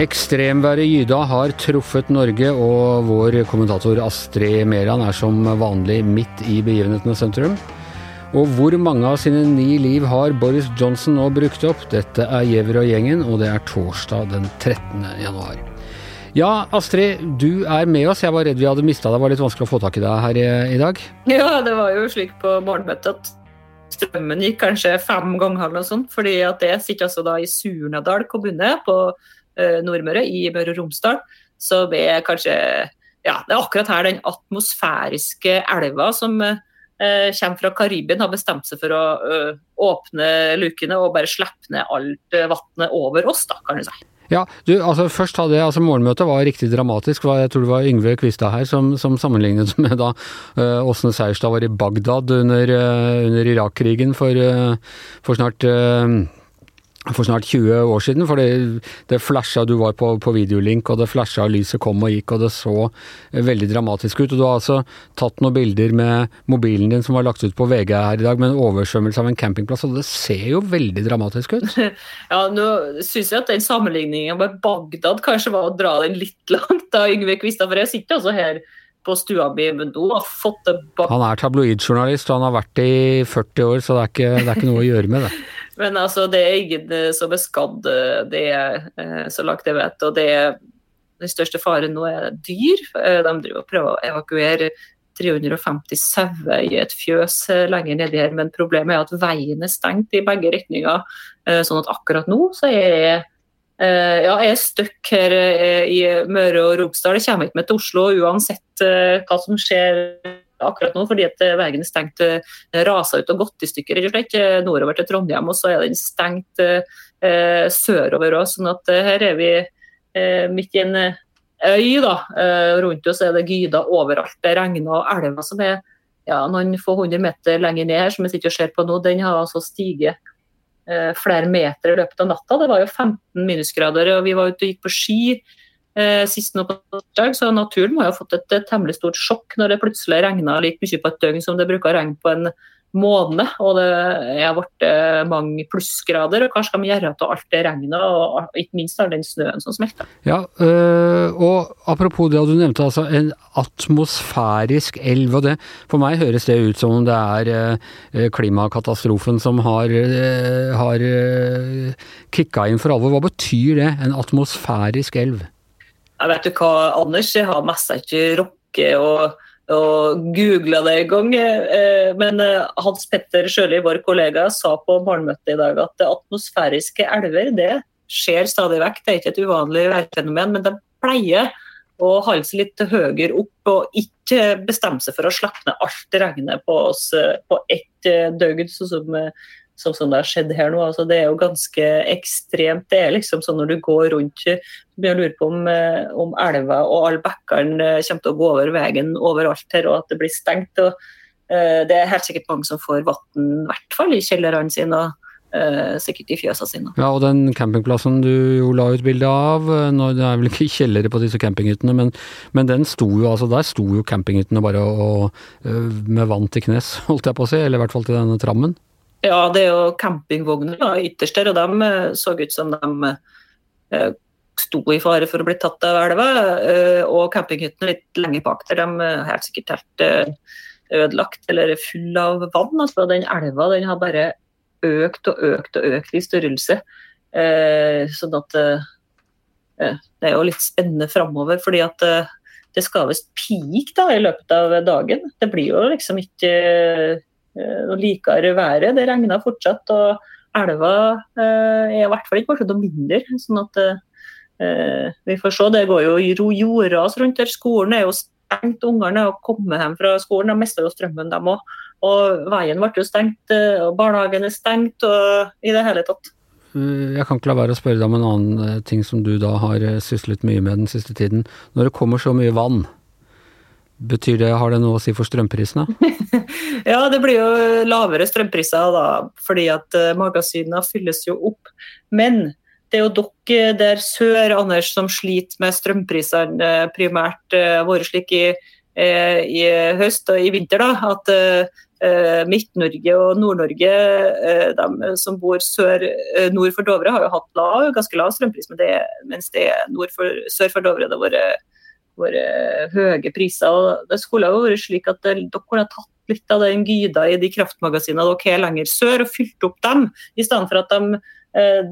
Ekstremværet Gyda har truffet Norge, og vår kommentator Astrid Mæland er som vanlig midt i begivenhetenes sentrum. Og hvor mange av sine ni liv har Boris Johnson nå brukt opp? Dette er Giæver og gjengen, og det er torsdag den 13. januar. Ja, Astrid, du er med oss. Jeg var redd vi hadde mista deg. Det var litt vanskelig å få tak i deg her i, i dag. Ja, det var jo slik på morgenmøtet at strømmen gikk kanskje fem ganger eller noe sånt. fordi at det sitter altså da i Surnadal kommune på Eh, Nordmøre, i Møre og Romsdal, så det er kanskje ja, det er akkurat her den atmosfæriske elva som eh, kommer fra Karibien, har bestemt seg for å uh, åpne lukene og bare slippe ned alt uh, vannet over oss, da, kan du si. Ja, du, altså først hadde jeg, altså Morgenmøtet var riktig dramatisk. Jeg tror det var Yngve Kvistad her som, som sammenlignet med da uh, Åsne Seierstad var i Bagdad under, uh, under Irak-krigen for, uh, for, snart for snart 20 år siden, for det, det flasha, du var på, på videolink, og det flasha, lyset kom og gikk, og det så veldig dramatisk ut. Og du har altså tatt noen bilder med mobilen din som var lagt ut på VG her i dag, med en oversvømmelse av en campingplass, og det ser jo veldig dramatisk ut? Ja, nå syns jeg at den sammenligningen med Bagdad kanskje var å dra den litt langt, da, Yngve Kvistad, for jeg sitter altså her på stua mi, men nå har fått det bak Han er tabloidjournalist, og han har vært det i 40 år, så det er ikke, det er ikke noe å gjøre med det. Men altså, det er ingen eh, som er skadd, eh, det er eh, så langt jeg vet. Og det er den største faren nå er dyr. De driver og prøver å evakuere 350 sauer i et fjøs lenger nedi her, men problemet er at veien er stengt i begge retninger. Sånn at akkurat nå så er jeg ja, jeg stuck her i Møre og Romsdal. Jeg kommer ikke med til Oslo uansett hva som skjer akkurat nå, fordi at eh, veien er stengt. Eh, Rasa ut og gått i stykker rett og slett, eh, nordover til Trondheim, og så er den stengt eh, sørover òg. Sånn at her er vi eh, midt i en øy. da, eh, Rundt oss er det gyder overalt. Det regner og elva som er ja, noen få hundre meter lenger ned her, som vi sitter og ser på nå, den har altså stiget flere meter i løpet av natta. Det var jo 15 minusgrader, og vi var ute og gikk på ski eh, sist nå på torsdag, så naturen må jo ha fått et, temmelig stort sjokk når det plutselig regna like mye på et døgn som det bruker å regne på en måned. Og det er blitt eh, mange plussgrader. og Hva skal vi gjøre av alt det regnet, og ikke minst all den snøen som smelter. Ja, øh, og Apropos det du nevnte, altså en atmosfærisk elv. og det, For meg høres det ut som om det er klimakatastrofen som har, har kicka inn for alvor. Hva betyr det, en atmosfærisk elv? Jeg vet du hva, Anders, jeg har mest ikke rocke og, og googla det en gang. Eh, men eh, Hans Petter Sjøli, vår kollega, sa på morgenmøtet i dag at atmosfæriske elver det skjer stadig vekk. Det er ikke et uvanlig værfenomen, men de pleier å holde seg litt høyere opp og ikke bestemme seg for å slippe ned alt regnet på oss eh, på ett døgn, sånn som sånn som det har skjedd her nå. Altså, det er jo ganske ekstremt. Det er liksom sånn når du går rundt begynner å på om, eh, om elva og alle bekkene eh, kommer til å gå over veien overalt her, og at det blir stengt. Og, uh, det er helt sikkert mange som får vann, i hvert fall i kjellerne sine. og Uh, sikkert i fjøsa sine. Ja, og den campingplassen du jo la ut bilde av, nå, det er vel ikke kjellere på disse campinghyttene, men, men, den sto jo, altså der sto jo campinghyttene bare og, og, med vann til knes, holdt jeg på å si, eller i hvert fall til denne trammen. Ja, det er jo campingvogner ytterst der, og de eh, så ut som de eh, sto i fare for å bli tatt av elva. Eh, og campinghyttene litt lenger bak der, de er helt sikkert helt ødelagt eller full av vann. Altså, den elva den har bare økt og økt og økt i størrelse. Sånn at det er jo litt spennende framover, fordi at det skal visst peak da, i løpet av dagen. Det blir jo liksom ikke Eh, og likere været. Det regner fortsatt, og elva eh, er i hvert fall ikke bortsett noe mindre. sånn at eh, vi får se. Det går jo jordras rundt der. Skolen er jo stengt. Ungene er kommet hjem fra skolen. De mister jo strømmen, dem òg. Og veien ble jo stengt, og barnehagen er stengt, og i det hele tatt. Jeg kan ikke la være å spørre deg om en annen ting som du da har syslet mye med den siste tiden. Når det kommer så mye vann, Betyr det, Har det noe å si for strømprisene? ja, det blir jo lavere strømpriser da, fordi at uh, magasinene fylles jo opp. Men det er jo dere der sør Anders, som sliter med strømprisene primært. våre slik i i høst og i vinter da, at Midt-Norge og Nord-Norge, de som bor sør, nord for Dovre, har jo hatt lav, ganske lav strømpris, men det, mens det for, sør for Dovre det har vært, høye priser. og Det skulle jo vært slik at dere kunne tatt litt av den gyda i de kraftmagasinene dere lenger sør, og fylt opp dem, i stedet for at de Eh,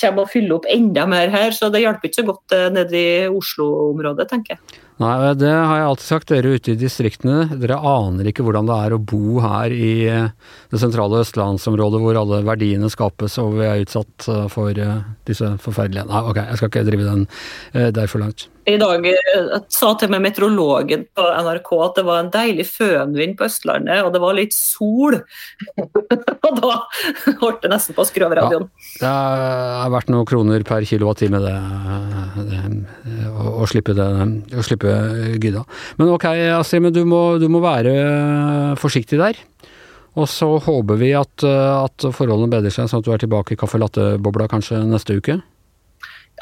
kommer og fyller opp enda mer her, så det hjelper ikke så godt eh, nede i Oslo-området, tenker jeg. Nei, det har jeg alltid sagt. Dere ute i distriktene, dere aner ikke hvordan det er å bo her i eh, det sentrale østlandsområdet hvor alle verdiene skapes og vi er utsatt for disse forferdelige Nei, ok, jeg skal ikke drive den der for langt i dag eh, sa til meg meteorologen på NRK at det var en deilig fønvind på Østlandet, og det var litt sol. og da holdt det nesten på å skru av radioen. Ja, det er verdt noen kroner per kilowattime det, det å, å, slippe det, å slippe gidda. Men ok, Astrid, men du må, du må være forsiktig der. Og så håper vi at, at forholdene bedrer seg, sånn at du er tilbake i caffè latte-bobla kanskje neste uke.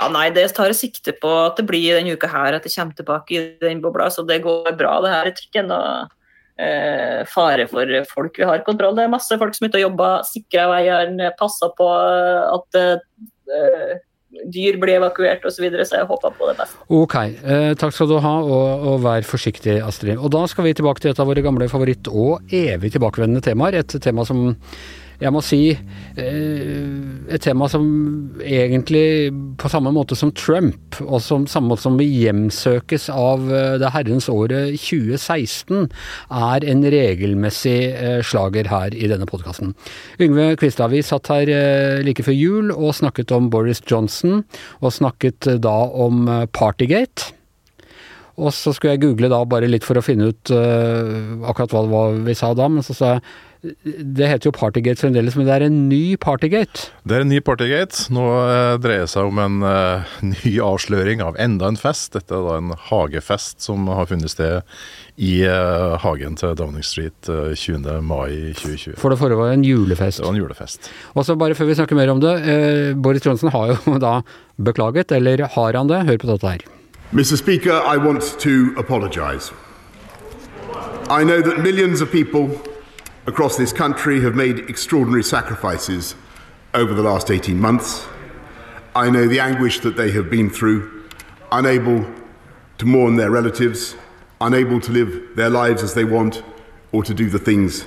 Ja, nei, Det tar jeg sikte på at det blir denne uka her at jeg kommer tilbake i den bobla. Så det går bra. det her. Jeg ikke noe eh, fare for folk. Vi har kontroll. Det er masse folk som er ute og jobber, sikrer veien, passer på at eh, dyr blir evakuert osv. Så, videre, så jeg håper på det beste. Ok, eh, takk skal du ha, og, og, vær forsiktig Astrid. Og Da skal vi tilbake til et av våre gamle favoritt- og evig tilbakevendende temaer. Et tema som jeg må si, eh, et tema som egentlig på samme måte som Trump, og som samme måte som vi hjemsøkes av eh, det herrens året 2016, er en regelmessig eh, slager her i denne podkasten. Yngve Kvistad, vi satt her like før jul og snakket om Boris Johnson, og snakket da om Partygate. Og så skulle jeg google da bare litt for å finne ut akkurat hva, hva vi sa da, men så sa jeg det heter jo Partygate fremdeles, men det er en ny Partygate? Det er en ny Partygate. Nå eh, dreier det seg om en uh, ny avsløring av enda en fest. Dette er da en hagefest som har funnet sted i uh, hagen til Downing Street uh, 20. mai 2020. For det forrige var en julefest? Det var en julefest. Og så bare før vi snakker mer om det. Boris Johnsen har jo da beklaget, eller har han det? Hør på dette her. Mr. Speaker, I want to apologize. I know that millions of people across this country have made extraordinary sacrifices over the last 18 months. I know the anguish that they have been through, unable to mourn their relatives, unable to live their lives as they want, or to do the things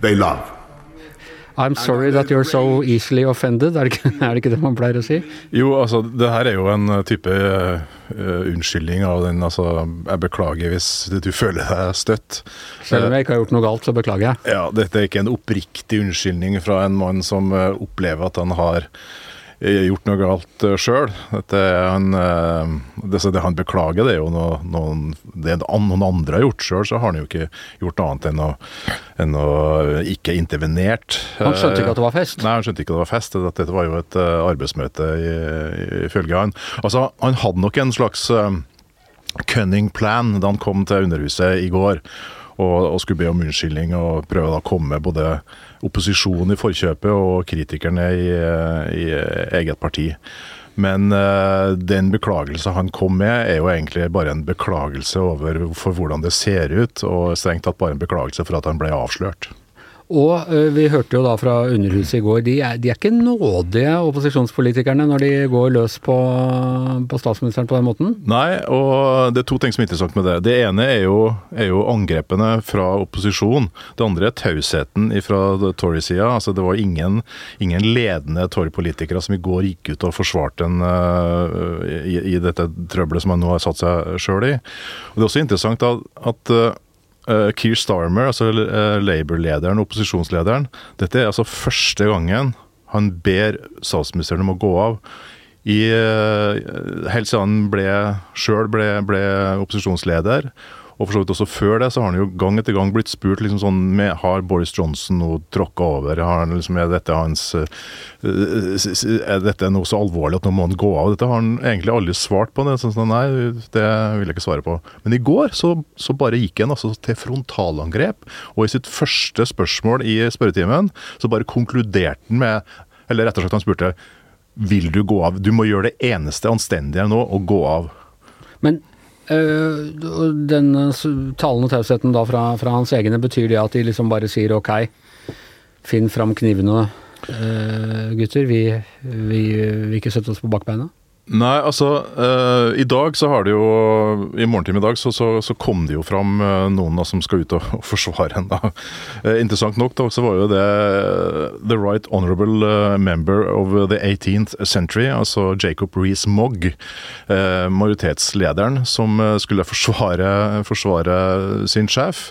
they love. I'm sorry that you're so easily offended, er det, ikke, er det ikke det man pleier å si? Jo, altså det her er jo en eh, type uh, unnskyldning av den altså Jeg beklager hvis du føler deg støtt. Selv om jeg ikke har gjort noe galt, så beklager jeg. Ja, dette er ikke en oppriktig unnskyldning fra en mann som uh, opplever at han har gjort noe galt uh, sjøl. Det, det, han beklager, det er jo noe, noen, det noen andre har gjort sjøl, så har han jo ikke gjort noe annet enn å, enn å ikke intervenert. Han skjønte ikke at det var fest? Nei, han skjønte ikke at det var fest. Dette var jo et arbeidsmøte, ifølge han. Altså, han hadde nok en slags cunning plan da han kom til Underhuset i går og, og skulle be om unnskyldning og prøve å komme både opposisjonen i forkjøpet og kritikerne i, i eget parti. Men uh, den beklagelse han kom med, er jo egentlig bare en beklagelse over for hvordan det ser ut, og strengt tatt bare en beklagelse for at han ble avslørt. Og vi hørte jo da fra Underhuset i går, de er, de er ikke nådige opposisjonspolitikerne når de går løs på, på, statsministeren på den måten? Nei, og det er to ting som er interessant med det. Det ene er jo, er jo angrepene fra opposisjon. Det andre er tausheten fra Tory-sida. Altså, det var ingen, ingen ledende Tory-politikere som i går gikk ut og forsvarte en uh, i, i, dette trøbbelet som han nå har satt seg sjøl i. Og Det er også interessant at, at uh, Keir Starmer, altså uh, Labour-lederen, opposisjonslederen Dette er altså første gangen han ber statsministeren om å gå av. I, uh, helt siden han sjøl ble, ble opposisjonsleder. Og for så vidt også før det, så har han jo gang etter gang blitt spurt liksom sånn med, Har Boris Johnson noe tråkka over? Har han liksom, er, dette hans, eh, er dette noe så alvorlig at nå må han gå av? Dette har han egentlig aldri svart på. Det, sånn, nei, det vil jeg ikke svare på. Men i går så, så bare gikk han altså til frontalangrep. Og i sitt første spørsmål i spørretimen så bare konkluderte han med Eller rett og slett han spurte vil du gå av? Du må gjøre det eneste anstendige nå, å gå av. Men Uh, den talende tausheten da fra, fra, hans egne, betyr det at de liksom bare sier ok, finn fram knivene, uh, gutter, vi vil ikke sette oss på bakbeina? Nei, altså uh, I dag så har det jo I morgentimen i dag så, så, så, kom det jo fram uh, noen da, som skal ut og, og forsvare henne. Uh, interessant nok da, så var jo det The Right Honorable Member of the 18th Century, altså Jacob Rees-Mogg, majoritetslederen, som skulle forsvare, forsvare sin sjef.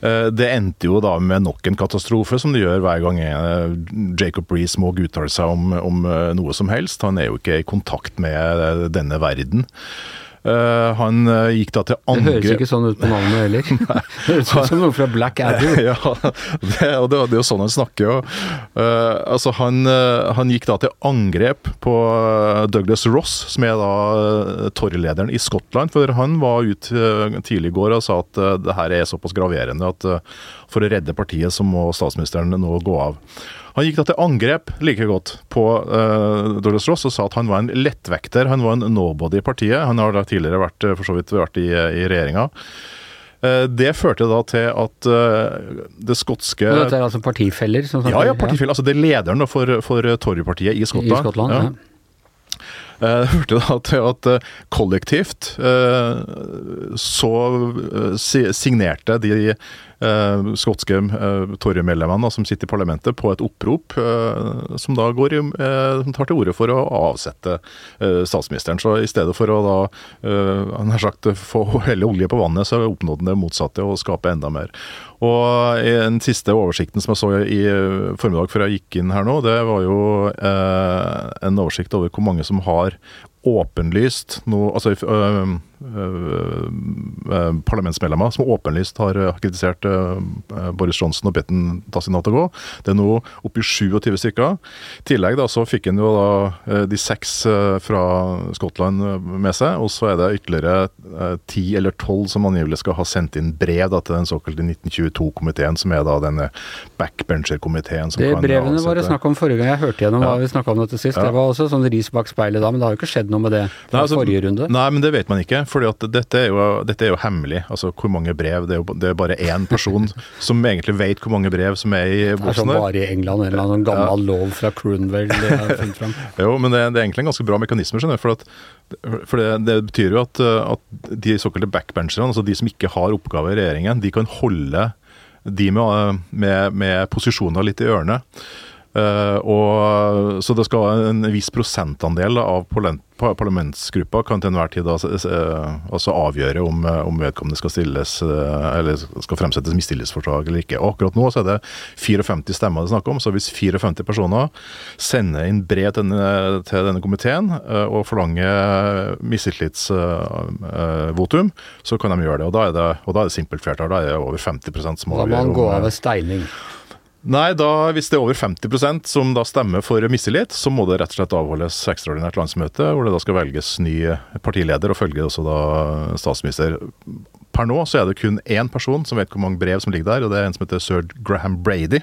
Eh, det endte jo da med nok en katastrofe, som det gjør hver gang eh, Jacob Reece må uttale seg om, om eh, noe som helst. Han er jo ikke i kontakt med denne verden. Uh, han uh, gikk da til angrep Det høres ikke sånn ut på navnet heller. det høres ut som noe fra Black Adder. ja, det, og det, er jo sånn han snakker jo. Uh, altså han, han, gikk da til angrep på Douglas Ross, som er da Tory-lederen i Skottland. For han var ute tidlig i går og sa at det her er såpass graverende at for å redde partiet så må statsministeren nå gå av. Han gikk da til angrep like godt på uh, Douglas Ross og sa at han var en lettvekter. Han var en nobody i partiet. Han har da tidligere vært, eh, for så vidt vært i, i regjeringa. Uh, det førte da til at uh, det skotske og Dette er altså partifeller? ja, ja, partifeller. Altså det er lederen for, for Tory-partiet i Skottland. I Skottland ja. ja. Det førte da til at kollektivt så signerte de eh, skotske eh, Torje-medlemmene som sitter i parlamentet, på et opprop eh, som da går, eh, som tar til orde for å avsette eh, statsministeren. Så i stedet for å da eh, han har sagt få helle olje på vannet, så oppnådde han det motsatte, å skape enda mer. Og i den siste oversikten som jeg så i formiddag før jeg gikk inn her nå, det var jo en oversikt over hvor mange som har åpenlyst noe Altså øh, parlamentsmedlemmer som åpenlyst har kritisert Boris Johnson og bedt ham ta sin hatt og gå. Det er nå oppi 27 stykker. I tillegg da, så fikk han jo da de seks fra Skottland med seg, og så er det ytterligere ti eller tolv som angivelig skal ha sendt inn brev da, til den såkalte 1922-komiteen, som er da denne backbencher-komiteen. Det brevene var det snakk om forrige gang jeg hørte gjennom hva vi snakka om dette sist. Ja. Det var også sånn ris bak speilet da, men det har jo ikke skjedd noe med det fra nei, altså, forrige runde? Nei, men det vet man ikke. For dette, dette, er jo hemmelig. Altså hvor mange brev. Det er jo det er bare én person som egentlig vet hvor mange brev som er i boksen. Det er som bare i England, en eller annen gammel ja. lov fra funnet fram. jo, men det, det, er egentlig en ganske bra mekanisme, skjønner du. For, at, for det, det, betyr jo at, at de såkalte backbencherne, altså de som ikke har oppgave i regjeringen, de kan holde de med, med, med posisjoner litt i ørene. Uh, og, så det skal en viss prosentandel av parlamentsgruppa kan til enhver tid da, altså avgjøre om, om, vedkommende skal stilles eller skal fremsettes mistillitsforslag eller ikke. Og akkurat nå så er det 54 stemmer det er snakk om, så hvis 54 personer sender inn brev til denne, til denne komiteen og forlanger mistillitsvotum, så kan de gjøre det. Og da er det, og da er det simpelt flertall. Da er det over 50 som avgjør. Da må man gå ved steining. Nei, da, hvis det er over 50% som da stemmer for mistillit, så må det rett og slett avholdes ekstraordinært landsmøte, hvor det da skal velges ny partileder og følge også da statsminister. Per nå så er det kun én person som vet hvor mange brev som ligger der, og det er en som heter sir Graham Brady.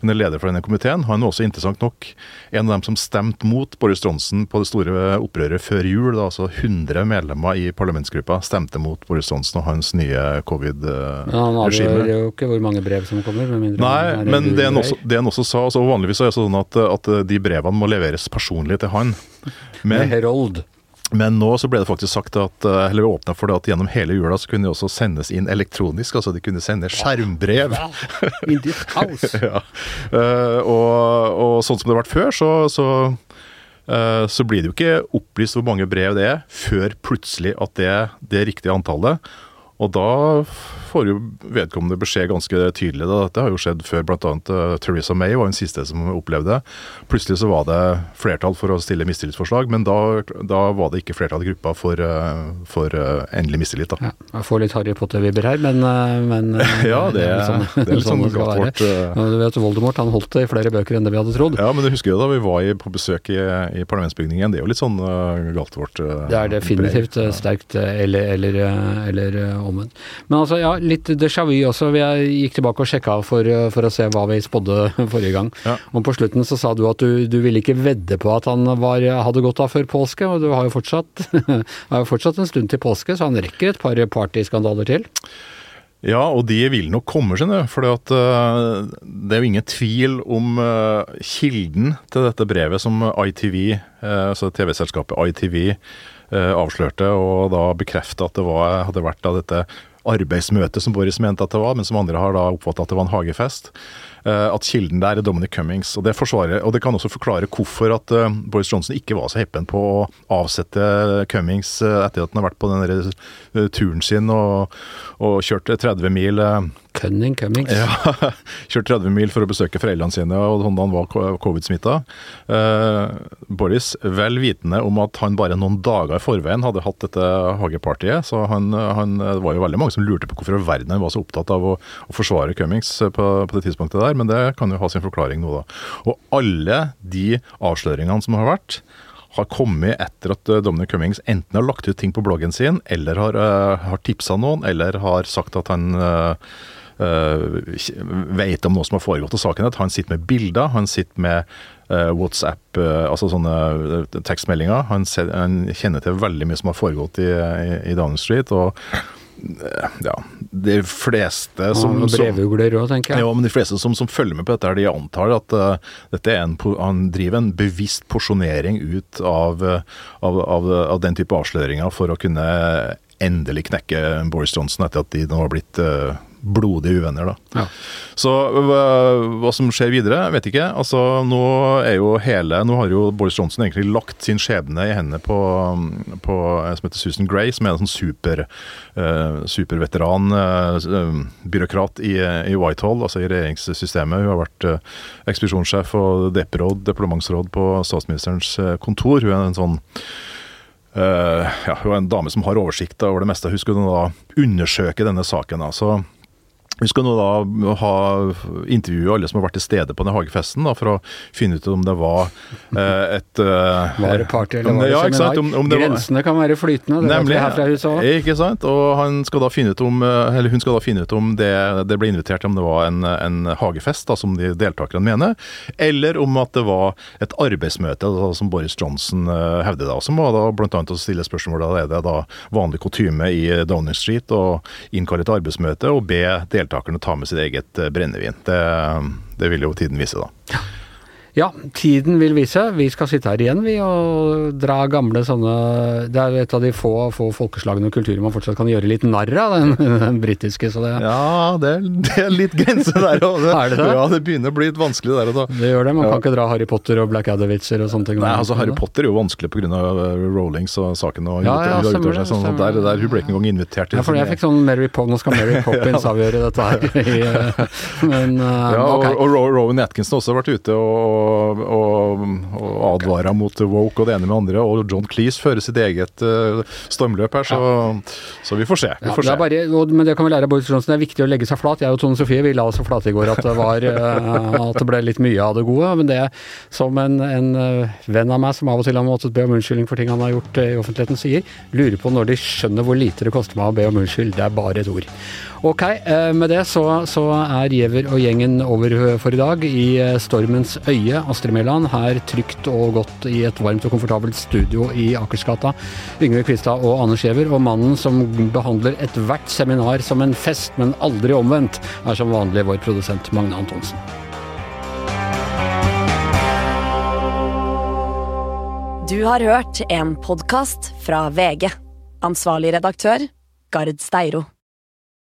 Hun er leder for denne komiteen. Han er også interessant nok en av dem som stemte mot Boris Johnson på det store opprøret før jul. Da altså 100 medlemmer i parlamentsgruppa stemte mot Boris Johnson og hans nye covid-regime. Ja, han avgjør jo ikke hvor mange brev som kommer. Nei, men det han, også, det han også sa altså Vanligvis er det sånn at, at de brevene må leveres personlig til han. Men, Med herold. Men nå så ble det faktisk sagt at eh, eller vi åpna for det at gjennom hele jula så kunne de også sendes inn elektronisk. Altså de kunne sende skjermbrev. Ja. Uh, og, og, sånn som det har vært før, så, så, uh, så, blir det jo ikke opplyst hvor mange brev det er, før plutselig at det, det riktige antallet. Og da får jo vedkommende beskjed ganske tydelig. Da. Dette har jo skjedd før bl.a. Uh, eh, Theresa May var den siste som opplevde det. Plutselig så var det flertall for å stille mistillitsforslag, men da, da var det ikke flertall i gruppa for, uh, for uh, endelig mistillit. Da. Ja, jeg får litt Harry Potter-vibber her, men, men Ja, det, er, sånn, det er litt sånn, sånn Vårt, Du vet Voldemort han holdt det i flere bøker enn det vi hadde trodd. Ja, men du husker jo da vi var i, på besøk i, i parlamentsbygningen. Det er jo litt sånn uh, Galtvort. det er definitivt sterkt eller, eller, eller omvendt. Men altså, ja, litt déjà vu også. Jeg gikk tilbake og sjekka for, for å se hva vi spådde forrige gang. Ja. Og på slutten så sa du at du, du ville ikke vedde på at han var, hadde gått av før påske, og du har jo fortsatt, har jo fortsatt en stund til påske, så han rekker et par partyskandaler til. Ja, og de vil nok komme, skjønner du. For uh, det er jo ingen tvil om uh, kilden til dette brevet som ITV, altså TV-selskapet ITV, avslørte, og da bekrefta at det var, hadde vært da dette arbeidsmøtet som Boris mente at det var, men som andre har da oppfatta at det var en hagefest. Eh, at kilden der er Dominic Cummings. Og det, og det kan også forklare hvorfor at uh, Boris Johnson ikke var så heppen på å avsette Cummings etter at han har vært på den turen sin og, og kjørt 30 mil. Cunning Cummings. Ja, kjørt 30 mil for å besøke foreldrene sine og da han var covid-smitta. Boris, vel vitende om at han bare noen dager i forveien hadde hatt dette hagepartiet, så han, han, det var jo veldig mange som lurte på hvorfor verden han var så opptatt av å, å forsvare Cummings på, på det tidspunktet der men det kan jo ha sin forklaring nå, da. Og alle de avsløringene som har vært, har kommet etter at eh, Dominic Cummings enten har lagt ut ting på bloggen sin, eller har, uh, har tipsa noen, eller har sagt at han uh, vet om noe som har foregått i saken. At han sitter med bilder, han sitter med uh, WhatsApp, altså sånne tekstmeldinger. Han, kjenner til veldig mye som har foregått i, i, Downing Street. og ja, de fleste som Brevugler òg, tenker jeg. Ja, men de fleste som, som, følger med på dette, de antar at uh, dette er en, han driver en bevisst porsjonering ut av, av, av, av, den type avsløringer for å kunne endelig knekke Boris Johnson etter at de nå har blitt uh, blodige uvenner, da. Ja. Så hva, som skjer videre, vet ikke. Altså, nå er jo hele Nå har jo Boris Johnson egentlig lagt sin skjebne i hendene på, på som heter Susan Gray, som er en sånn super, uh, superveteran uh, byråkrat i, i, Whitehall, altså i regjeringssystemet. Hun har vært uh, ekspedisjonssjef og departementsråd, departementsråd på statsministerens kontor. Hun er en sånn Uh, ja, hun er en dame som har oversikt over det meste. Hun skulle da undersøke denne saken. Altså, vi skal nå da ha intervjue alle som har vært til stede på den hagefesten, da, for å finne ut om det var eh, et eh, Var det party eller var det ja, seminar? Om, om det Grensene var, kan være flytende. Det nemlig, her fra huset. Ikke sant. Og han skal da finne ut om, eh, eller hun skal da finne ut om det, det ble invitert om det var en, en hagefest, da, som de deltakerne mener, eller om at det var et arbeidsmøte, da, som Boris Johnson uh, hevder. da, Som var da bl.a. å stille spørsmål da er det da vanlig kutyme i Downing Street å innkalle et arbeidsmøte og be deltakerne deltakerne ta med sitt eget eh, brennevin. Det, det vil jo tiden vise, da. Ja, tiden vil vise. Vi skal sitte her igjen vi og dra gamle sånne Det er et av de få, få folkeslagene og kulturer man fortsatt kan gjøre litt narr av, den, den britiske. Så det Ja, det er, det er litt grense der òg. er det det? Ja, det begynner å bli litt vanskelig der og da. Det gjør det. Man ja. kan ikke dra Harry Potter og Black Adder-vitser og sånne ting. Nei, altså Harry Potter er jo vanskelig pga. Uh, Rollings og saken. Og ja, ja, stemmer det. Sånn, der, der, hun ble ikke engang invitert til Ja, for jeg fikk sånn Mary Pop, Nå skal Mary Poppins avgjøre dette her. Men, uh, ja, og, okay. og Rowan Atkinson har også vært ute og, og og, og advarer mot woke og det ene med andre. Og John Cleese fører sitt eget uh, stormløp her, så, ja. så, vi får se. Vi får ja, det bare, men det kan vi lære av Boris Johnson, det er viktig å legge seg flat. Jeg og Tone Sofie vi la oss så flate i går at det, var, uh, at det ble litt mye av det gode. Men det som en, en uh, venn av meg som av og til har måttet be om unnskyldning for ting han har gjort i offentligheten, sier, lurer på når de skjønner hvor lite det koster meg å be om unnskyld. Det er bare et ord. Ok, med det så, så er Giæver og gjengen over for i dag. I stormens øye, Astrid Mæland, her trygt og godt i et varmt og komfortabelt studio i Akersgata. Yngve Kvistad og Anders Giæver, og mannen som behandler ethvert seminar som en fest, men aldri omvendt, er som vanlig vår produsent Magne Antonsen. Du har hørt en podkast fra VG. Ansvarlig redaktør, Gard Steiro.